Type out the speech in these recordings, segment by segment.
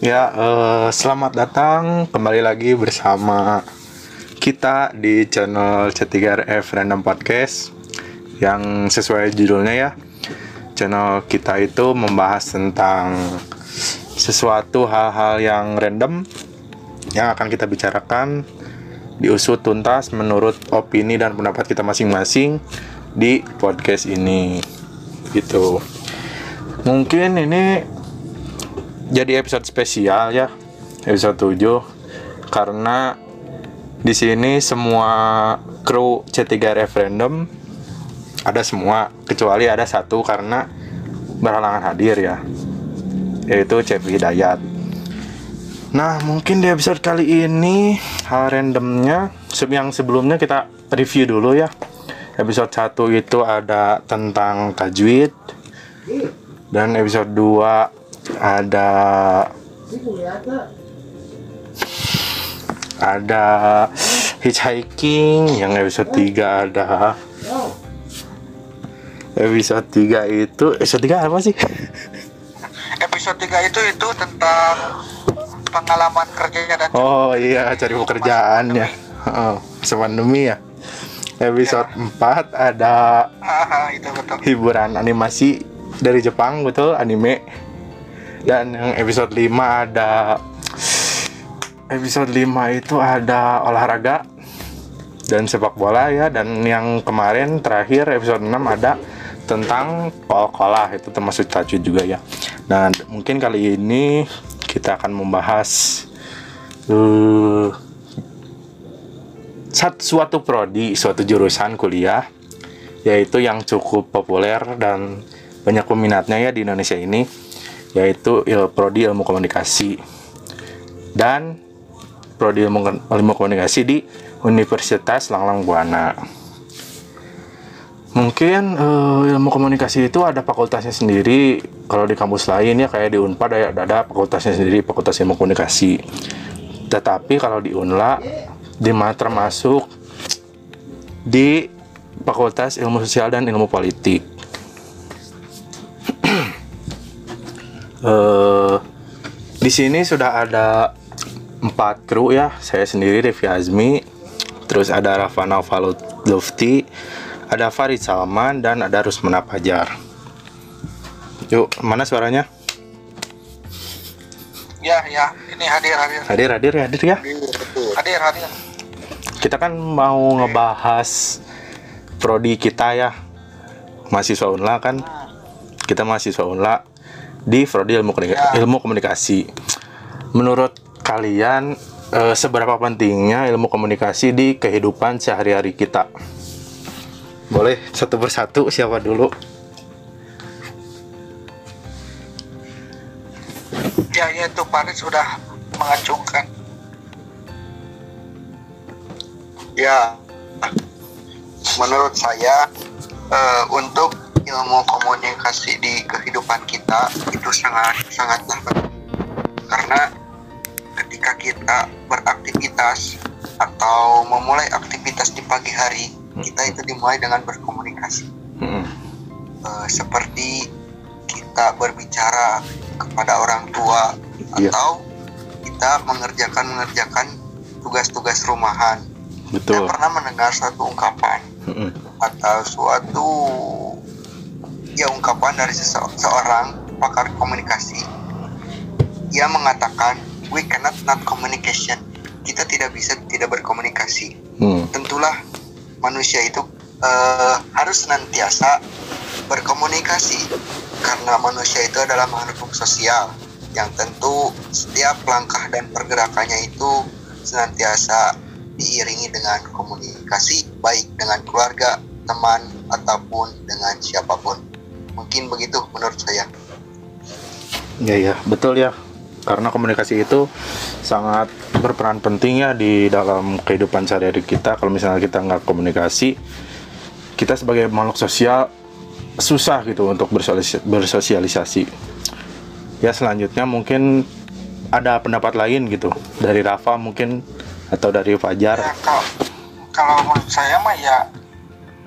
Ya, eh, selamat datang kembali lagi bersama kita di channel C3RF Random Podcast yang sesuai judulnya ya. Channel kita itu membahas tentang sesuatu hal-hal yang random yang akan kita bicarakan diusut tuntas menurut opini dan pendapat kita masing-masing di podcast ini gitu mungkin ini jadi episode spesial ya. Episode 7 karena di sini semua kru C3 referendum ada semua kecuali ada satu karena berhalangan hadir ya yaitu Cepi Hidayat. Nah mungkin di episode kali ini hal randomnya yang sebelumnya kita review dulu ya. Episode 1 itu ada tentang tajwid dan episode 2 ada ada hitchhiking yang episode 3 ada. Episode 3 itu episode 3 apa sih? Episode 3 itu itu tentang pengalaman kerja dan oh iya cari pekerjaan ya oh, pandemi ya. Episode ya. 4 ada Aha, itu betul. hiburan animasi dari Jepang betul anime dan yang episode 5 ada episode 5 itu ada olahraga dan sepak bola ya. Dan yang kemarin terakhir episode 6 ada tentang kol-kolah itu termasuk tajwid juga ya. Dan mungkin kali ini kita akan membahas uh, suatu prodi suatu jurusan kuliah yaitu yang cukup populer dan banyak peminatnya ya di Indonesia ini yaitu il prodi ilmu komunikasi dan prodi ilmu, ilmu komunikasi di Universitas Langlang Buana. Mungkin uh, ilmu komunikasi itu ada fakultasnya sendiri. Kalau di kampus lain ya kayak di Unpad ada, ada fakultasnya sendiri, fakultas ilmu komunikasi. Tetapi kalau di Unla di termasuk di Fakultas Ilmu Sosial dan Ilmu Politik. Uh, di sini sudah ada empat kru ya. Saya sendiri Devi Azmi terus ada Rafa Naufal Lufti ada Farid Salman dan ada Rusmana Pajar yuk mana suaranya? Ya ya. Ini hadir hadir. Hadir hadir hadir ya. Hadir hadir kita kan mau ngebahas prodi kita ya. Mahasiswa Unla kan. Kita mahasiswa Unla di Prodi ilmu komunikasi, ya. ilmu komunikasi. Menurut kalian e, seberapa pentingnya ilmu komunikasi di kehidupan sehari-hari kita? Boleh satu persatu siapa dulu? Ya, yaitu Paris sudah mengacungkan. Ya, menurut saya uh, untuk ilmu komunikasi di kehidupan kita itu sangat sangatlah penting karena ketika kita beraktivitas atau memulai aktivitas di pagi hari kita itu dimulai dengan berkomunikasi hmm. e, seperti kita berbicara kepada orang tua yeah. atau kita mengerjakan mengerjakan tugas-tugas rumahan Betul. Saya pernah mendengar suatu ungkapan -hmm. atau suatu ya ungkapan dari seseorang pakar komunikasi. Ia mengatakan we cannot not communication. Kita tidak bisa tidak berkomunikasi. Hmm. tentulah manusia itu uh, harus senantiasa berkomunikasi karena manusia itu adalah makhluk sosial yang tentu setiap langkah dan pergerakannya itu senantiasa diiringi dengan komunikasi baik dengan keluarga, teman ataupun dengan siapa pun mungkin begitu menurut saya. Ya ya betul ya. Karena komunikasi itu sangat berperan penting ya di dalam kehidupan sehari-hari kita. Kalau misalnya kita nggak komunikasi kita sebagai makhluk sosial susah gitu untuk bersosialisasi. Ya selanjutnya mungkin ada pendapat lain gitu. Dari Rafa mungkin atau dari Fajar. Ya, kalau, kalau menurut saya mah ya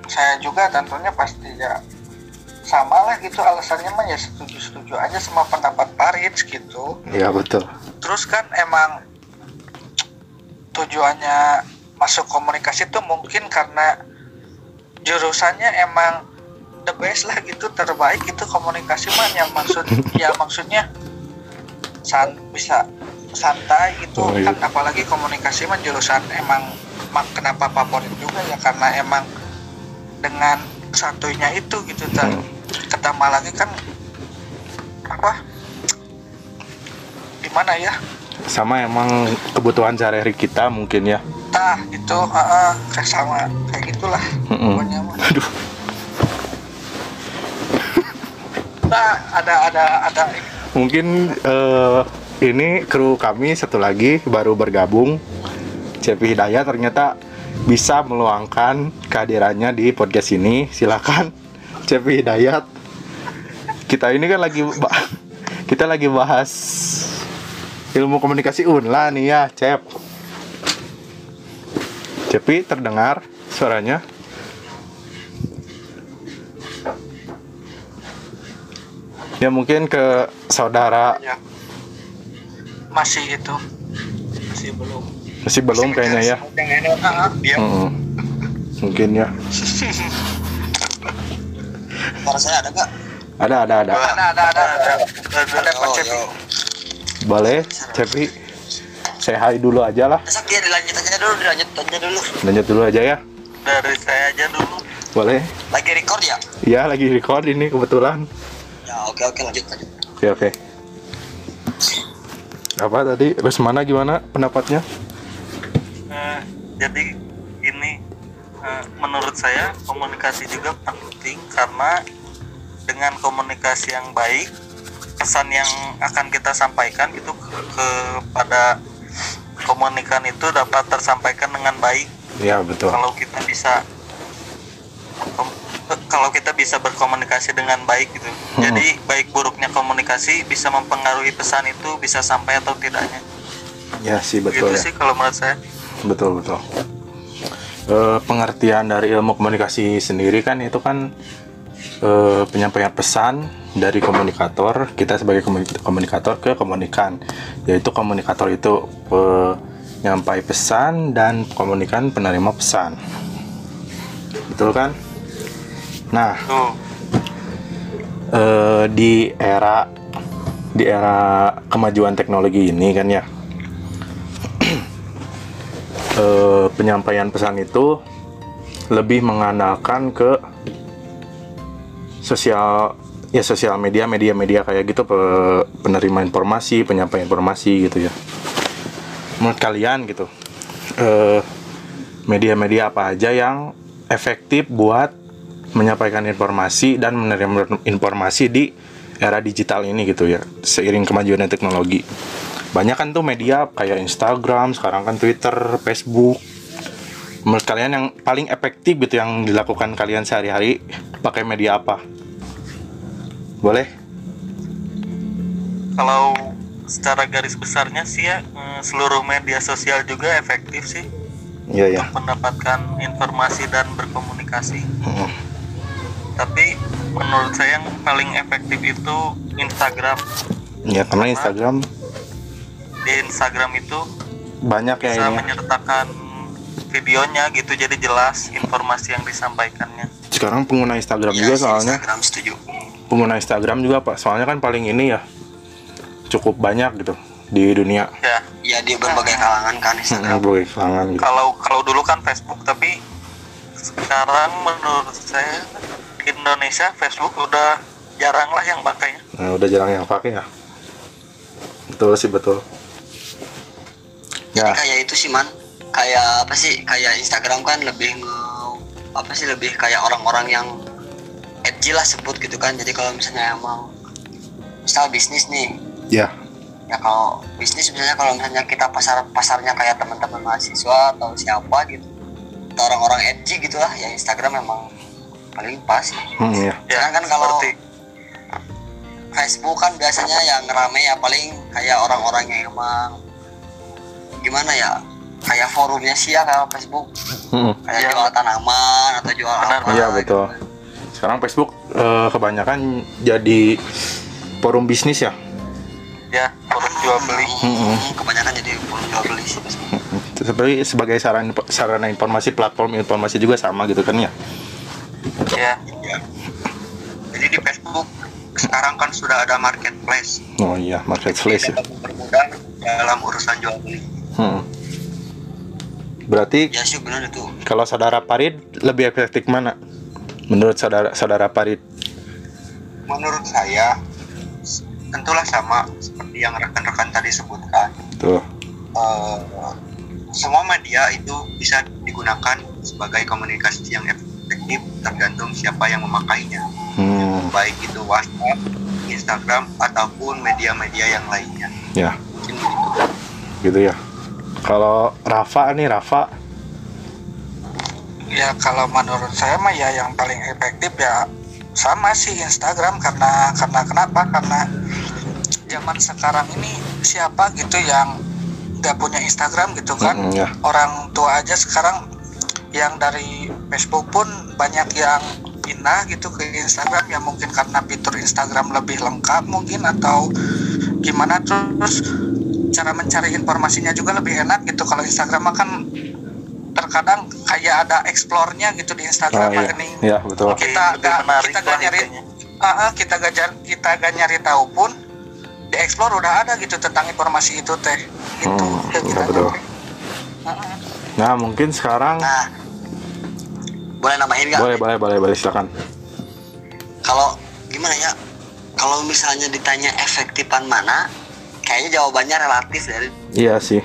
saya juga tentunya pasti ya sama lah gitu alasannya mah ya setuju setuju aja sama pendapat Paris gitu Iya betul. terus kan emang tujuannya masuk komunikasi tuh mungkin karena jurusannya emang the best lah gitu terbaik itu komunikasi mah yang maksud ya maksudnya san bisa santai gitu Oh, iya. kan apalagi komunikasi mah jurusan emang mak kenapa favorit juga ya karena emang dengan satunya itu gitu dan Hmm. Ketambah lagi kan apa gimana ya Sama emang kebutuhan sehari-hari kita mungkin ya. tah itu heeh, kayak sama kayak gitulah pokoknya mah. Aduh. Nah, ada ada ada Mungkin eh, ini kru kami satu lagi baru bergabung. Cepi Hidayat ternyata bisa meluangkan kehadirannya di podcast ini. Silakan Cepi Hidayat. Kita ini kan lagi kita lagi bahas ilmu komunikasi unla nih ya, Cep. Cepi terdengar suaranya? Ya mungkin ke saudara ya. masih itu masih belum masih belum kayaknya ya. Mungkin ya. suara saya ada nggak Ada ada ada. ada ada ada ada ada Pak Oh, Cepi yo. Boleh, Cepi. Saya hai dulu aja lah. Besok dia dilanjut aja dulu dilanjut aja dulu Lanjut dulu aja ya. dari saya aja dulu Boleh. lagi record ya Iya, lagi record ini kebetulan. ya oke oke lanjut lanjut Oke, oke. Apa tadi? Terus mana gimana pendapatnya? Eh, jadi menurut saya komunikasi juga penting karena dengan komunikasi yang baik pesan yang akan kita sampaikan itu ke- kepada komunikan itu dapat tersampaikan dengan baik Iya, betul. kalau kita bisa eh, kalau kita bisa berkomunikasi dengan baik gitu Hmm. jadi baik buruknya komunikasi bisa mempengaruhi pesan itu bisa sampai atau tidaknya Ya sih gitu betul ya. sih kalau menurut saya Betul betul. Eh, pengertian dari ilmu komunikasi sendiri kan itu kan eh, penyampaian pesan dari komunikator kita sebagai komuni- komunikator ke komunikan. Yaitu komunikator itu penyampai pesan dan komunikan penerima pesan. Betul kan? Nah eh, di era di era kemajuan teknologi ini kan ya eh, penyampaian pesan itu lebih mengandalkan ke sosial ya sosial media media media kayak gitu pe- penerima informasi penyampaian informasi gitu ya. Menurut kalian gitu eh, media-media apa aja yang efektif buat menyampaikan informasi dan menerima informasi di era digital ini gitu ya seiring kemajuan teknologi banyak kan tuh media kayak Instagram sekarang kan Twitter Facebook. Menurut kalian yang paling efektif gitu yang dilakukan kalian sehari-hari pakai media apa? Boleh? Kalau secara garis besarnya sih ya eh, seluruh media sosial juga efektif sih. Iya ya untuk mendapatkan informasi dan berkomunikasi. Mm. tapi menurut saya yang paling efektif itu Instagram. Ya karena Instagram di Instagram itu banyak ya bisa ini menyertakan videonya gitu jadi jelas informasi yang disampaikannya. Sekarang pengguna Instagram Iya juga soalnya. Instagram setuju. Pengguna Instagram juga pak. Soalnya kan paling ini ya cukup banyak gitu di dunia. Ya. Ya di berbagai kalangan kan Instagram. berbagai kalangan gitu. Kalau kalau dulu kan Facebook tapi sekarang menurut saya di Indonesia Facebook udah jarang lah yang pakainya nah, udah jarang yang pakai ya. Betul sih betul jadi ya kayak itu sih man. Kayak apa sih kayak Instagram kan lebih nge- apa sih lebih kayak orang-orang yang edgy lah sebut gitu kan. Jadi kalau misalnya emang misal bisnis nih. Ya ya kalau bisnis misalnya kalau misalnya kita pasar pasarnya kayak teman-teman mahasiswa atau siapa gitu. Atau orang-orang edgy gitu lah ya Instagram memang paling pas sih. hmm, ya Jangan kan kalau- seperti. Facebook kan biasanya yang rame ya paling kayak orang-orang yang emang gimana ya kayak forumnya sih ya kalau Facebook Hmm, kayak Iya. jual tanaman atau jual Benar, apa iya gitu. betul sekarang Facebook eh, kebanyakan jadi forum bisnis ya. ya forum jual beli Mm-mm. kebanyakan jadi forum jual beli sih Seperti sebagai sarana sarana informasi platform informasi juga sama gitu kan ya. ya ya. jadi di Facebook sekarang kan sudah ada marketplace Oh iya, marketplace ya. dalam urusan jual beli Hmm. Berarti ya sih benar itu kalau saudara Parid lebih efektif mana? Menurut saudara saudara Parid? menurut saya tentulah sama seperti yang rekan-rekan tadi sebutkan Tuh. Eh, semua media itu bisa digunakan sebagai komunikasi yang efektif tergantung siapa yang memakainya Hmm, baik itu WhatsApp, Instagram ataupun media-media yang lainnya ya, Mungkin gitu. gitu ya. Kalau Rafa nih Rafa, Ya kalau menurut saya mah ya yang paling efektif ya sama sih Instagram karena karena kenapa? Karena zaman sekarang ini siapa gitu yang nggak punya Instagram gitu kan? Mm, ya, Orang tua aja sekarang yang dari Facebook pun banyak yang pindah gitu ke Instagram ya mungkin karena fitur Instagram lebih lengkap mungkin atau gimana terus cara mencari informasinya juga lebih enak gitu kalau Instagram mah kan terkadang kayak ada explore-nya gitu di oh, Instagram iya, rekening ya betul. kita gak kita gak nyari. Ah, ah, kita gak kita gak nyari tahu pun di explore udah ada gitu tentang informasi itu teh gitu Hmm, Ya, iya, kita- betul. Ah, ah. Nah mungkin sekarang nah boleh nambahin nggak boleh boleh boleh boleh silakan. kalau gimana ya kalau misalnya ditanya efektifan mana kayaknya jawabannya relatif dari Iya sih.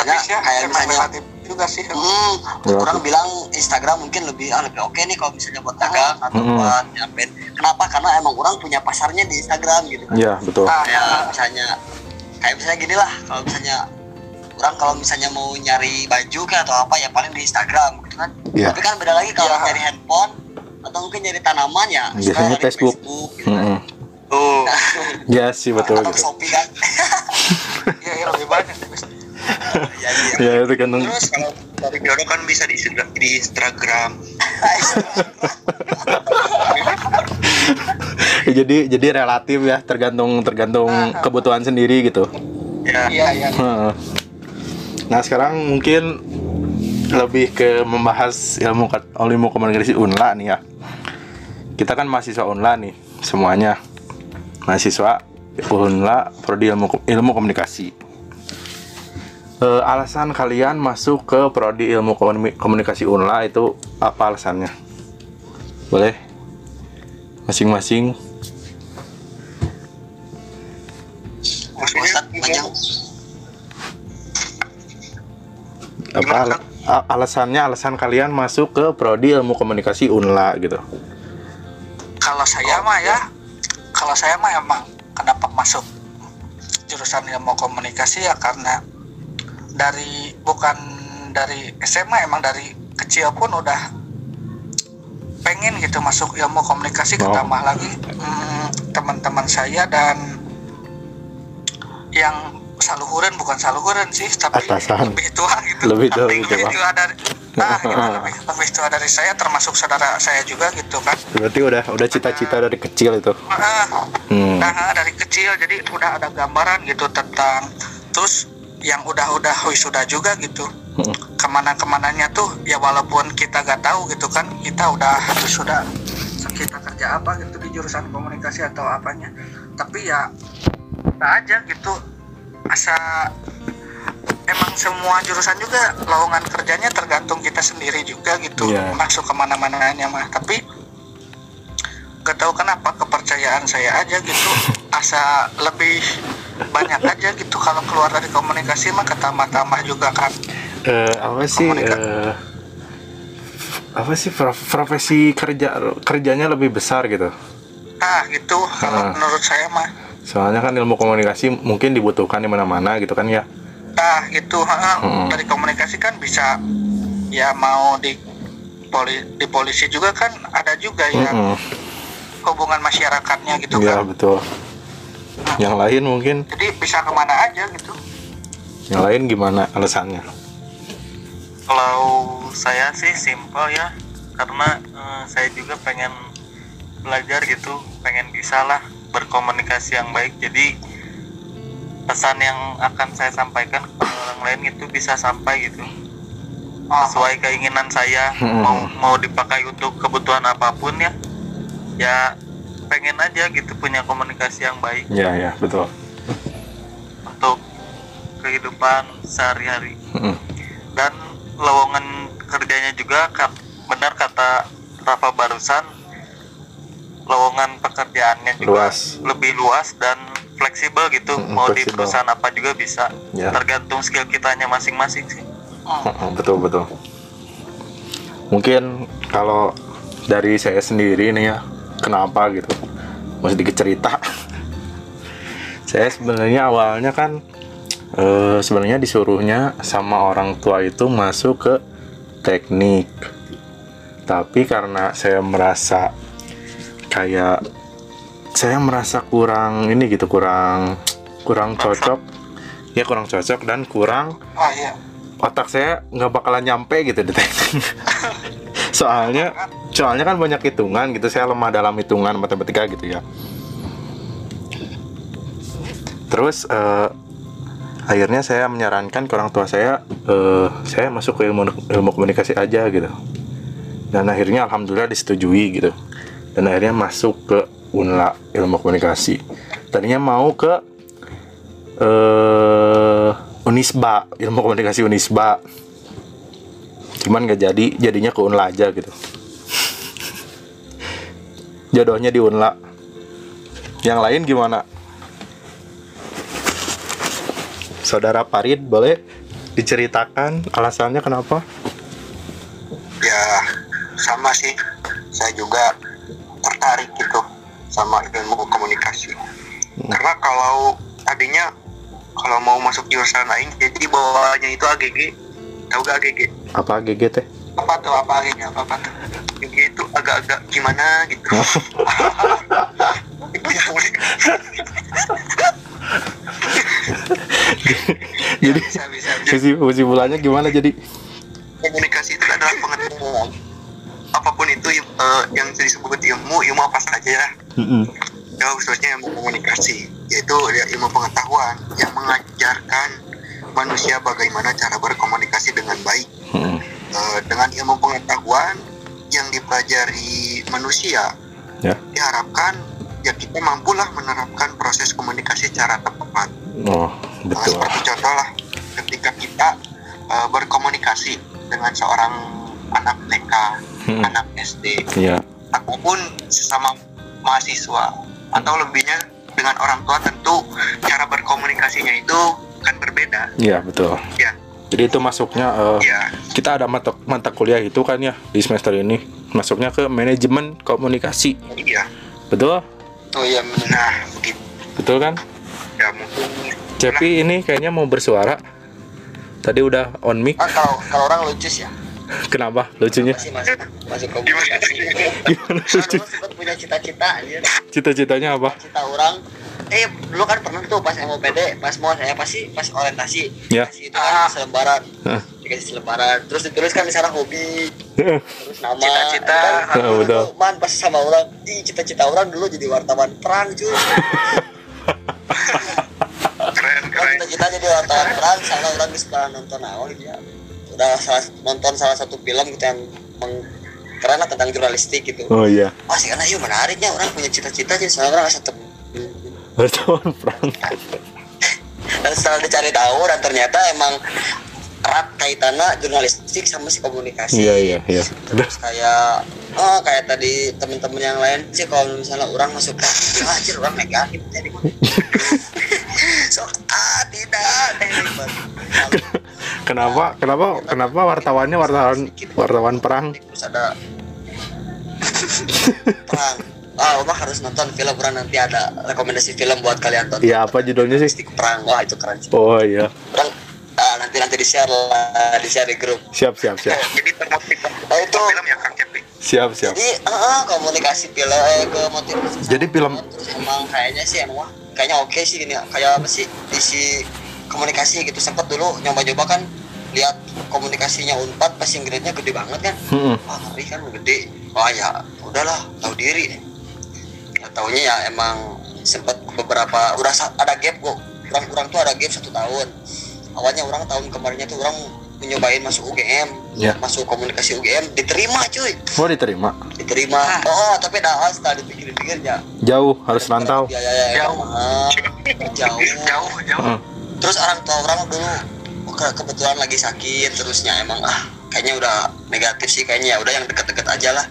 Ya, sih kayak misalnya- relatif juga sih hmm, orang bilang Instagram mungkin lebih ah, lebih oke nih kalau misalnya buat dagang atau Mm-mm. buat nyampein kenapa karena emang orang punya pasarnya di Instagram gitu kan Iya betul. Kayak misalnya kayak misalnya gini lah kalau misalnya orang kalau misalnya mau nyari baju kayak atau apa ya paling di Instagram gitu kan Iya. tapi kan beda lagi kalau Iya. nyari handphone atau mungkin nyari tanaman ya Biasanya dari Facebook. gitu kan. Mm-mm. tuh Iya sih betul atau gitu. Shopee kan ya, iya. Ya itu kan terus kalau dari jodoh kan bisa di Instagram, di Instagram. jadi jadi relatif ya tergantung tergantung kebutuhan sendiri gitu. ya iya iya. Nah sekarang mungkin lebih ke membahas ilmu ilmu komunikasi unla nih ya. Kita kan mahasiswa unla nih semuanya mahasiswa unla prodi ilmu ilmu komunikasi. Eh, alasan kalian masuk ke prodi ilmu komu- komunikasi unla itu apa alasannya? Boleh? Masing-masing? Apa al- alasannya? Alasan kalian masuk ke prodi ilmu komunikasi unla gitu. kalau saya mah ya kalau saya mah emang kenapa masuk jurusan ilmu komunikasi ya karena dari bukan dari SMA emang dari kecil pun udah pengen gitu masuk ilmu komunikasi Oh. ketambah lagi mm, teman-teman saya dan yang saluhuran bukan saluhuran sih tapi Atasan. lebih tua gitu Lebih tua, lebih lebih tua. dari nah gitu, lebih, lebih tua dari saya termasuk saudara saya juga gitu kan Berarti udah udah cita-cita dari kecil itu. Ah, Hmm. Nah, dari kecil jadi udah ada gambaran gitu tentang terus yang udah-udah wisuda juga gitu. Hmm. Ke mana-kemananya tuh ya walaupun kita gak tahu gitu kan kita udah wisuda kita kerja apa gitu di jurusan komunikasi atau apanya. Tapi ya udah aja gitu asa emang semua jurusan juga lowongan kerjanya tergantung kita sendiri juga gitu Iya. masuk ke mana-mananya mah tapi gak tahu kenapa kepercayaan saya aja gitu asa lebih banyak aja gitu kalau keluar dari komunikasi mah ketambah-tambah juga kan Eh, apa sih Komunika- eh, apa sih prof- profesi kerja kerjanya lebih besar gitu. nah gitu Ah. kalau menurut saya mah Soalnya kan ilmu komunikasi mungkin dibutuhkan di mana-mana gitu kan ya. nah gitu ha, Hmm. dari komunikasi kan bisa ya mau di poli di polisi juga kan ada juga ya Mm-mm. hubungan masyarakatnya gitu Iya kan betul. Yang lain mungkin, jadi bisa ke mana aja gitu. Yang lain gimana alasannya? kalau saya sih simpel ya karena eh, saya juga pengen belajar gitu pengen bisa lah berkomunikasi yang baik. Jadi pesan yang akan saya sampaikan kepada orang lain itu bisa sampai gitu. Sesuai keinginan saya Hmm. mau mau dipakai untuk kebutuhan apa pun ya ya pengen aja gitu punya komunikasi yang baik. Ya ya betul. Untuk kehidupan sehari-hari. Mm-mm. dan lowongan kerjanya juga benar kata Rafa barusan lowongan pekerjaannya juga luas. lebih luas dan fleksibel gitu. Mm-mm, mau di fleksibel. perusahaan apa juga bisa. Ya tergantung skill kitanya masing-masing sih. Mm-mm, betul betul. Mungkin kalau dari saya sendiri nih ya kenapa gitu. Mau sedikit cerita. Saya sebenarnya awalnya kan eh, sebenarnya disuruhnya sama orang tua itu masuk ke teknik. Tapi karena saya merasa kayak saya merasa kurang ini gitu kurang kurang cocok. Ya kurang cocok dan kurang oh iya. otak saya nggak bakalan nyampe gitu di teknik. Soalnya soalnya kan banyak hitungan gitu saya lemah dalam hitungan matematika gitu ya. Terus eh, akhirnya saya menyarankan ke orang tua saya eh, saya masuk ke ilmu ilmu komunikasi aja gitu. Dan akhirnya alhamdulillah disetujui gitu. Dan akhirnya masuk ke unla ilmu komunikasi. Tadinya mau ke eh Unisba ilmu komunikasi Unisba. Cuman nggak jadi jadinya ke Unla aja gitu jodohnya di Unla. Yang lain gimana? Saudara Parid boleh diceritakan alasannya kenapa? Ya sama sih. Saya juga tertarik gitu sama ilmu komunikasi. Karena kalau tadinya kalau mau masuk jurusan lain jadi bawahnya itu AGG tahu gak AGG apa GGT apa tuh? Apa AGG apa apa tuh? AGG agak-agak gimana gitu jadi bisa bisa bisa. kesimpulannya kesimpulannya gimana jadi komunikasi itu adalah pengetahuan apa pun itu eh, yang disebut ilmu ilmu apa saja ya Mm-mm. ya khususnya ilmu komunikasi yaitu ya, ilmu pengetahuan yang mengajarkan manusia bagaimana cara berkomunikasi dengan baik Mm-mm. Eh, dengan ilmu pengetahuan yang dipelajari manusia Ya. diharapkan ya kita mampulah menerapkan proses komunikasi secara tepat. Oh Nah, betul seperti contoh lah ketika kita eh, berkomunikasi dengan seorang anak TK Mm-mm. anak SD iya ataupun sesama mahasiswa atau lebihnya dengan orang tua tentu cara berkomunikasinya itu kan berbeda. Iya betul. Ya jadi itu masuknya eh, ya kita ada mata mata kuliah itu kan ya di semester ini. Masuknya ke manajemen komunikasi. Iya. Betul? Oh iya nah begitu betul kan? Ya mungkin. Cepi ini kayaknya mau bersuara. Tadi udah on mic. Ah kalau kalau orang lucu sih ya. Kenapa? Lucunya? Masih masuk masuk komunikasi. Gimana lucu punya cita-cita cita-citanya apa? Cita orang eh dulu kan pernah tuh pas MOPD pas mau saya pasti pas orientasi. Ya. dikasih itu kan selembaran Hah. dikasih selembaran terus dituliskan di sana hobi. Terus nama. Cita-cita. kan. Ah, betul. tuh, man pas sama orang. Di cita-cita orang dulu jadi wartawan perang cuy. Keren keren cita-cita jadi wartawan perang sana orang bisa nonton awal gitu ya. Udah salah, nonton salah satu film gitu yang meng, keren lah tentang jurnalistik gitu. Oh iya. Sih karena iya menariknya. Orang punya cita-cita jadi seorang orang satu wartawan perang dan setelah dicari tahu dan ternyata emang erat kaitannya jurnalistik sama si komunikasi. Iya iya iya. Terus kayak oh kayak tadi teman-teman yang lain sih kalau misalnya orang masuk ke ah, anjir orang negatif jadi so ah tidak banget. kenapa kenapa kenapa wartawannya wartawan wartawan perang? Terus ada perang ah Omah harus nonton film orang nanti ada rekomendasi film buat kalian tonton. Iya apa judulnya sih? Jurnalistik perang. Wah itu keren sih. Oh iya. Orang ah, nanti nanti di share lah di share di grup. Siap siap siap. Jadi termotivasi. Oh, itu. film ya Kang Cepi? Siap siap. Jadi ah, komunikasi film eh, ke motivasi Jadi film- terus emang kayaknya sih emang wah, kayaknya oke sih gini kayak apa sih isi komunikasi gitu. Sempet dulu nyoba-nyoba kan lihat komunikasinya unpad pas yang grade-nya gede banget kan. Mm-mm. wah ngeri kan gede. Wah ya udahlah tahu diri ketahuinya ya emang sempet beberapa udah ada gap kok. Orang orang tuh ada gap satu tahun. Awalnya orang tahun kemarinnya tuh orang mencobain masuk UGM Ya. masuk komunikasi UGM diterima cuy. Oh diterima. diterima. Oh tapi dah setelah dipikir-pikir ya. Jauh harus rantau. biaya Jauh. mahal jauh. Jauh. Jauh Heeh. terus orang tua orang dulu ke- kebetulan lagi sakit terusnya. Emang ah kayaknya udah negatif sih kayaknya ya. Udah yang deket-deket aja lah.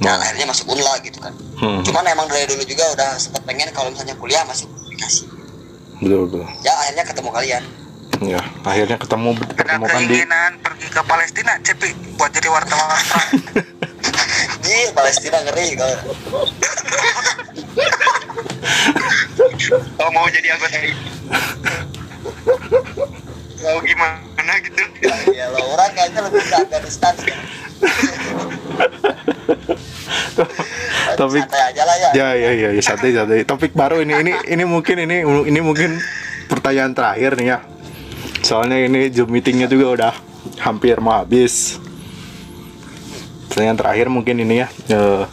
Nah Oh. akhirnya masuk unla gitu kan Hmm. cuman emang dari dulu juga udah sempat pengen kalau misalnya kuliah masuk komunikasi Betul betul. ya akhirnya ketemu kalian Ya akhirnya ketemu ada ketemukan di keinginan pergi ke Palestina cepi buat jadi wartawan di Palestina ngeri kalau Oh mau jadi anggota ini? Mau gimana gitu? ya lo orang kayaknya lebih ke Afghanistan sih. Topik santai aja lah ya Ya ya ya, ya santai santai. Topik baru ini ini ini mungkin ini ini mungkin pertanyaan terakhir nih ya. Soalnya ini Zoom meetingnya juga udah hampir mau habis. Pertanyaan terakhir mungkin ini ya. eh,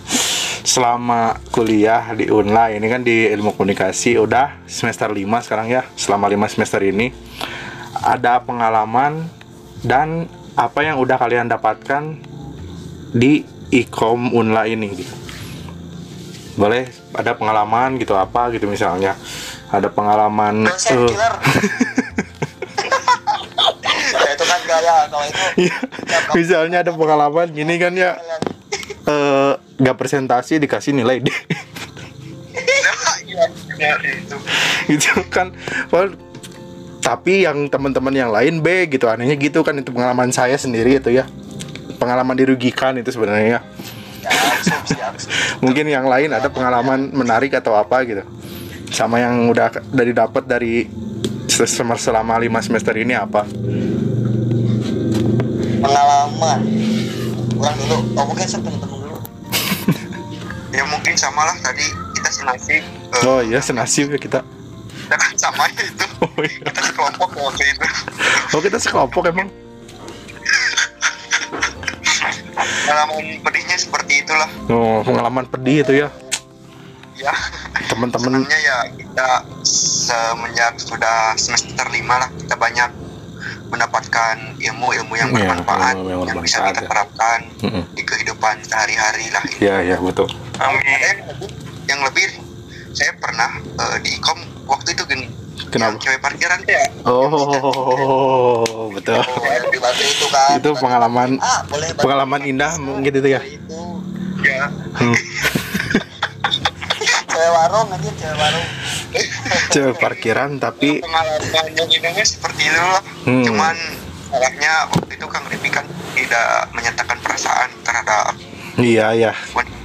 selama kuliah di Unla ini kan di ilmu komunikasi udah semester 5 sekarang ya. Selama 5 semester ini ada pengalaman dan apa yang udah kalian dapatkan di ikom Unla ini gitu boleh ada pengalaman gitu apa gitu misalnya. Ada pengalaman killer ya itu kan gaya kalau itu iya, misalnya ada pengalaman gini kan ya. eh nggak presentasi dikasih nilai D Ya, itu. gitu kan Well, tapi yang teman-teman yang lain B gitu. Anehnya gitu kan itu pengalaman saya sendiri itu ya. Pengalaman dirugikan itu sebenarnya mungkin yang lain ada pengalaman menarik atau apa gitu sama yang udah dari dapat dari selama selama lima semester ini apa pengalaman kurang dulu oh mungkin saya temen-temen dulu Ya mungkin sama lah tadi kita senasib. eh, oh iya senasib ya kita ya kan sama itu. oh, iya. Kita sekelompok waktu itu. oh kita sekelompok emang Pengalaman pedihnya seperti itulah. oh pengalaman pedih itu ya Ya. teman-teman ya kita semenjak sudah semester lima lah kita banyak mendapatkan ilmu-ilmu yang Iya, bermanfaat ilmu yang, yang bisa kita ya. terapkan Mm-mm. di kehidupan sehari-hari lah. ya ya betul Ada yang lebih, yang lebih saya pernah eh, di ikom waktu itu gini. Kenapa? Yang cewek parkiran tuh ya. oh betul oh itu kan itu pengalaman ah boleh pengalaman indah mungkin itu ya itu Ya. Hmm. cewek warung aja cewek warung cewek parkiran tapi pengalaman yang seperti itu lah. Hmm. Cuman salahnya waktu itu Kang Ripi kan tidak menyatakan perasaan terhadap iya ya wanita.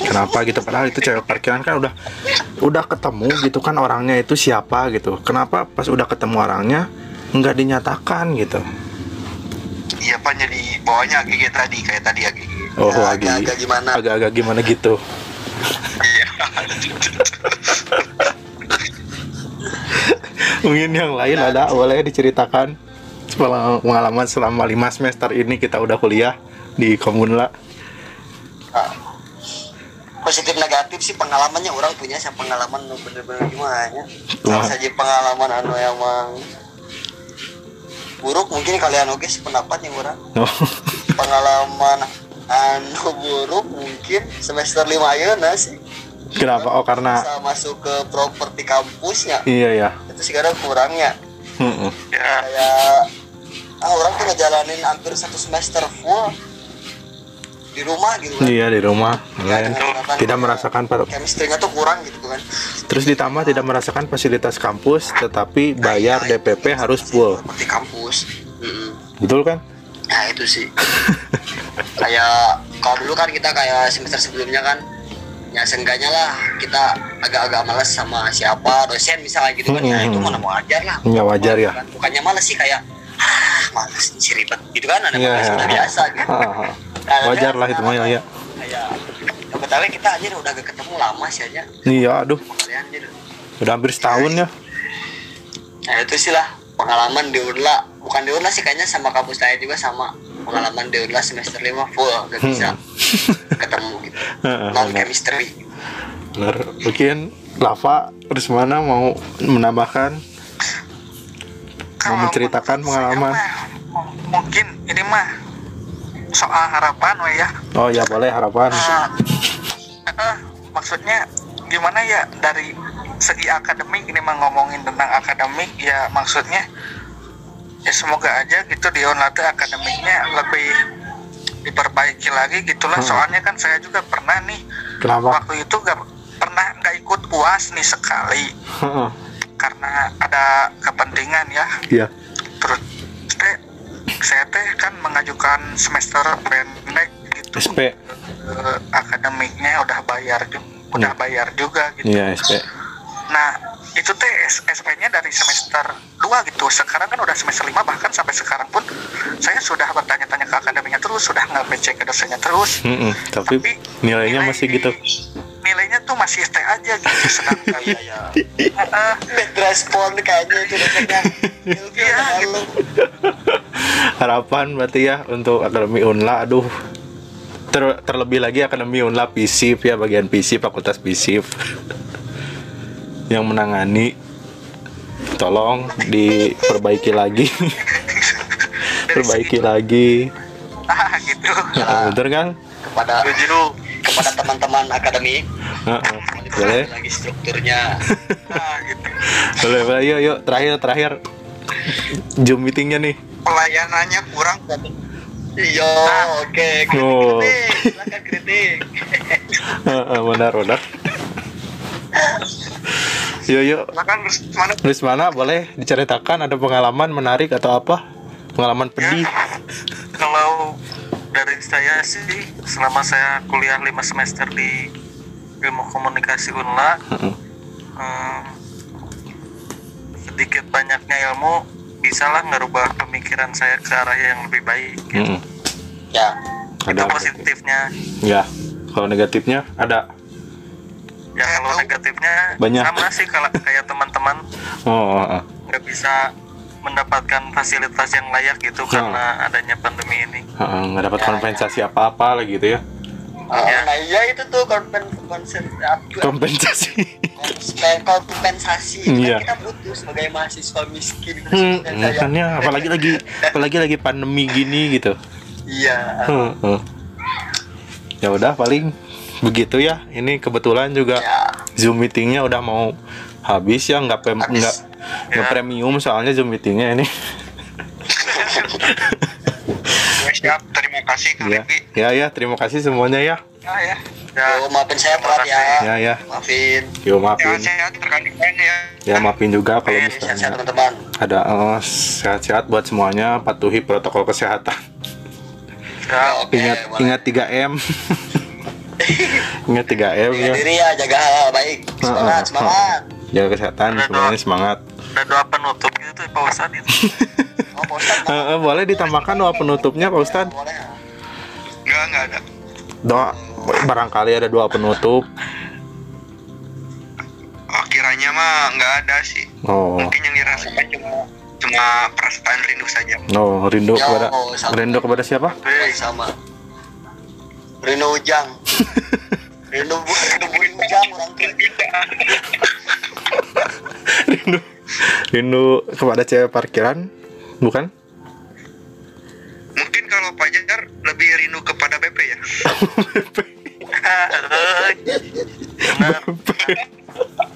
Kenapa gitu? Padahal itu cewek parkiran kan udah udah ketemu gitu kan orangnya itu siapa gitu. Kenapa pas udah ketemu orangnya nggak dinyatakan gitu? Iya pak jadi bawahnya AGG tadi kayak tadi AGG. oh Ya, lagi agak-agak gimana? agak-agak gimana gitu? Iya. mungkin yang lain ada boleh diceritakan. Pengalaman selama lima semester ini kita udah kuliah di Komunla negatif sih pengalamannya orang punya sih pengalaman bener-bener gimana ya? Saja pengalaman anu emang buruk mungkin kalian oke sependapat yang orang. Oh, pengalaman anu buruk mungkin semester lima ayeuna sih kenapa? Oh karena bisa masuk ke properti kampusnya. Iya ya itu sekarang kurangnya. Mm-mm. Ya. kayak ah orang tuh ngejalanin hampir satu semester full di rumah gitu kan. Iya di rumah. Ya, Ya, tidak merasakan chemistry-nya tuh kurang gitu kan. Terus ditambah tidak merasakan fasilitas kampus tetapi bayar Nah, iya, DPP itu harus sih, full. Seperti kampus. Mm-mm. betul kan? Nah itu sih. Kayak kalau dulu kan kita kayak semester sebelumnya kan ya seenggaknya lah kita agak-agak males sama siapa dosen misalnya gitu kan. Ya Mm-mm. itu mana mau ajar lah. Ya, wajar ya. Kan, bukannya males sih kayak ah males ribet gitu kan ada Iya, iya. udah biasa gitu. Ah, wajar lah itu mah ya, ya. Betawi kita aja udah gak ketemu lama sih aja. Iya aduh. Kalian udah. Hampir setahun ya. Nah itu sih lah pengalaman di Unla Bukan di Unla sih kayaknya sama kampus lain juga sama. Pengalaman di Unla semester 5 full Gak bisa Hmm. ketemu gitu. Non benar. chemistry. Bener mungkin Lava terus mana mau menambahkan? Kalau menceritakan saya pengalaman. mah, mungkin ini mah soal harapan we ya. Oh ya boleh harapan. Eh, eh, maksudnya gimana ya dari segi akademik ini mah ngomongin tentang akademik ya maksudnya ya semoga aja gitu di Onlate akademiknya lebih diperbaiki lagi gitulah. Hmm. soalnya kan saya juga pernah nih kenapa? waktu itu gak pernah nggak ikut uas nih sekali. Heeh. karena ada kepentingan ya. Iya. Terus saya teh kan mengajukan semester pendek gitu. SP Eh, akademiknya udah bayar juga udah Hmm. bayar juga gitu. Iya SP nah itu teh SP-nya dari semester 2 gitu. Sekarang kan udah semester 5 bahkan sampai sekarang pun saya sudah bertanya-tanya ke akademiknya terus sudah nggak cek ke dosennya terus. Mm-mm, tapi nilainya masih gitu. nilainya tuh masih ST aja gitu sedangkan iya ya Eh, bad respon kayaknya itu Iya, gitu. harapan berarti ya untuk akademi Unla aduh. Ter- terlebih lagi akademi Unla PISIP ya bagian PISIP fakultas PISIP yang menangani tolong diperbaiki lagi. Perbaiki lagi. Ah gitu. Nah, bener kan? Kepada Setuju. Kepada teman-teman akademik. Heeh. boleh. Lagi strukturnya. Nah gitu. Boleh boleh. Yuk yuk. Terakhir terakhir. Zoom meetingnya nih. Pelayanannya kurang. Iya oke. Kritik Oh. kritik silakan kritik. Heeh, benar benar. Yuk yuk. Silakan terus mana? Terus mana? Boleh diceritakan ada pengalaman menarik atau apa? Pengalaman pedih? Kalau dari saya sih selama saya kuliah 5 semester di ilmu komunikasi Unla Heeh. hmm, sedikit banyaknya ilmu bisalah ngerubah pemikiran saya ke arah yang lebih baik gitu. Mm-mm. ya itu Ada. positifnya Ya. Kalau negatifnya ada. ya kalau negatifnya Banyak. sama sih kalau kayak teman-teman Oh, oh, oh. nggak bisa mendapatkan fasilitas yang layak gitu Hmm. karena adanya pandemi ini Heeh, nggak dapat kompensasi apa-apa lagi gitu ya. Oh, Ya. nah iya itu tuh kompen konsen Kompensasi. Kompen- kompensasi Iya. kan kita butuh sebagai mahasiswa miskin Hmm, khususnya saya. makanya apalagi lagi apalagi lagi pandemi gini gitu. iya Heeh. Ya udah paling begitu ya. Ini kebetulan juga ya Zoom meetingnya udah mau habis ya nggak nggak Ya. premium soalnya Zoom meetingnya ini. Ya, siap terima kasih Kang Ya, Rifki ya, ya, terima kasih semuanya ya. ah ya ya Yo, maafin saya telat ya Ya, ya. maafin Yo maafin. sehat-sehat rekan-rekan ya Ya maafin juga kalau misalnya teman-teman ada eh, sehat-sehat buat semuanya, patuhi protokol kesehatan. ya oke Ingat boleh. ingat 3M. ingat 3M jaga ya. diri ya jaga hal baik semangat Heeh, semangat Jaga kesehatan semuanya semangat. Ada doa penutup gitu tuh Pak Ustadz itu oh Pak Ustadz. Eh, eh, boleh ditambahkan doa penutupnya Pak Ustadz? boleh enggak enggak ada. Doa barangkali ada doa penutup. oh, kiranya mah enggak ada sih. Oh, mungkin yang dirasakan cuma cuma perasaan rindu saja. No, rindu Yo, kepada sama. rindu kepada siapa? Sama. Rino Ujang. Rino Bu Rino Bu Ujang orang tua rindu. Rindu kepada cewek parkiran bukan? Mungkin kalau Pajar lebih rindu kepada BP ya. Benar.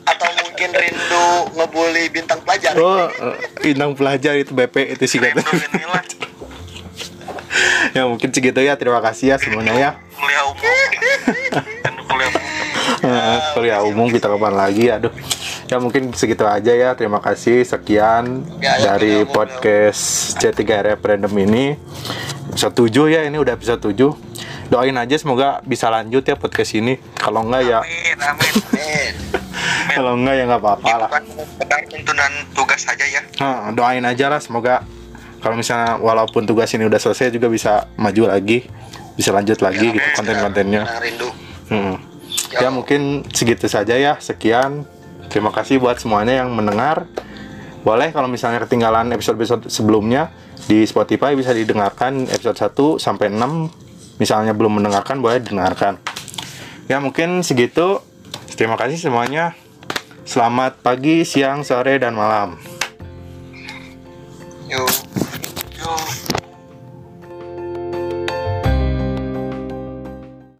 Atau mungkin rindu ngebully bintang pelajar. Oh eh, inang pelajar itu BP itu sih kata ya mungkin segitu ya terima kasih ya semuanya ya. Kuliah umum. Umum. Eh, kuliah umum kita kapan lagi aduh ya mungkin segitu aja ya. Terima kasih. Sekian Ya, ya, dari kuliah umum, podcast C3 Referendum ini. Episode 7 ya ini udah episode 7 doain aja semoga bisa lanjut ya podcast ini. Kalau enggak ya amin amin Amin. kalau enggak ya nggak apa-apa lah. Tuntunan tugas saja ya. Nah, doain aja lah semoga kalau misalnya walaupun tugas ini udah selesai juga bisa maju lagi bisa lanjut lagi gitu konten-kontennya. Nah, rindu. Hmm. Ya mungkin segitu saja ya. Sekian. Terima kasih buat semuanya yang mendengar. Boleh kalau misalnya ketinggalan episode-episode sebelumnya di Spotify bisa didengarkan episode 1 sampai 6. Misalnya belum mendengarkan boleh didengarkan. Ya mungkin segitu. Terima kasih semuanya. Selamat pagi, siang, sore, dan malam. Yuk.